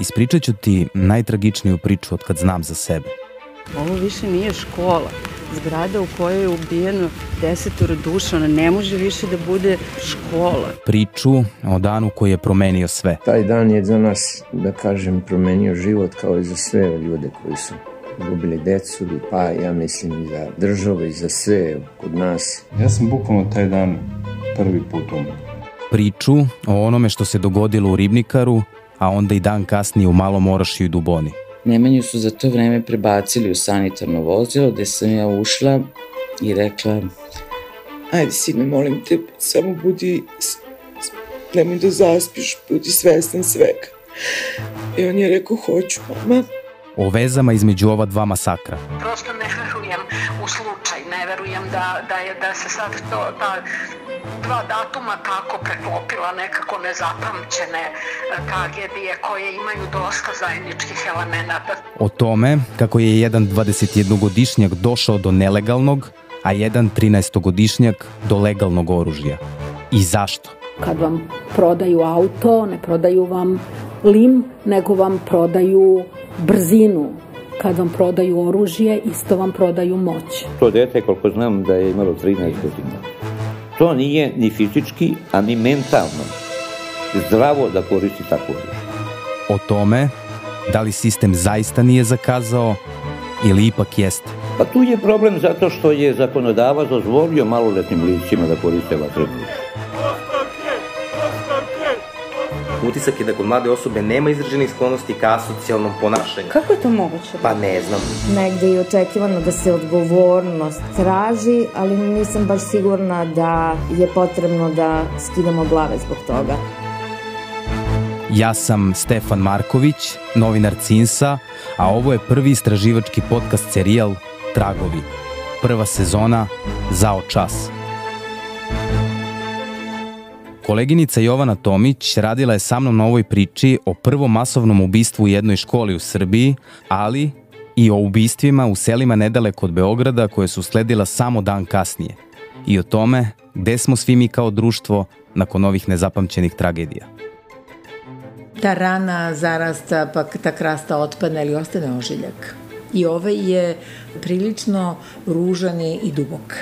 ispričat ću ti najtragičniju priču od kad znam za sebe. Ovo više nije škola. Zgrada u kojoj je ubijeno desetoro duša, ona ne može više da bude škola. Priču o danu koji je promenio sve. Taj dan je za nas, da kažem, promenio život kao i za sve ljude koji su gubili decu i pa ja mislim i za državu i za sve kod nas. Ja sam bukvalno taj dan prvi put umro. Priču o onome što se dogodilo u Ribnikaru, a onda i dan kasnije u Malom Orašiju i Duboni. Nemanju su za to vreme prebacili u sanitarno vozilo gde sam ja ušla i rekla ajde sine molim te samo budi nemoj da zaspiš budi svestan svega i on je rekao hoću mama O vezama između ova dva masakra. Prosto ne ne verujem da, da, je, da se sad to, ta dva datuma tako preklopila nekako nezapamćene e, tragedije koje imaju dosta zajedničkih elemenata. O tome kako je jedan 21-godišnjak došao do nelegalnog, a jedan 13-godišnjak do legalnog oružja. I zašto? Kad vam prodaju auto, ne prodaju vam lim, nego vam prodaju brzinu. Kad vam prodaju oružje, isto vam prodaju moć. To dete, koliko znam, da je imalo 13 godina. To nije ni fizički, a ni mentalno zdravo da koristi tako oružje. O tome da li sistem zaista nije zakazao ili ipak jeste. Pa tu je problem zato što je zakonodavac dozvolio maloletnim licima da koriste vatrenu utisak je da kod mlade osobe nema izraženih sklonosti ka asocijalnom ponašanju. Kako je to moguće? Pa ne znam. Negde je očekivano da se odgovornost traži, ali nisam baš sigurna da je potrebno da skidamo glave zbog toga. Ja sam Stefan Marković, novinar Cinsa, a ovo je prvi istraživački podcast serijal Tragovi. Prva sezona Zao čas. Koleginica Jovana Tomić radila je sa mnom na ovoj priči o prvom masovnom ubistvu u jednoj školi u Srbiji, ali i o ubistvima u selima nedaleko od Beograda koje su sledila samo dan kasnije i o tome gde smo svi mi kao društvo nakon ovih nezapamćenih tragedija. Ta rana zarasta, pa ta krasta otpadne ili ostane ožiljak. I ovaj je prilično ružan i dubok.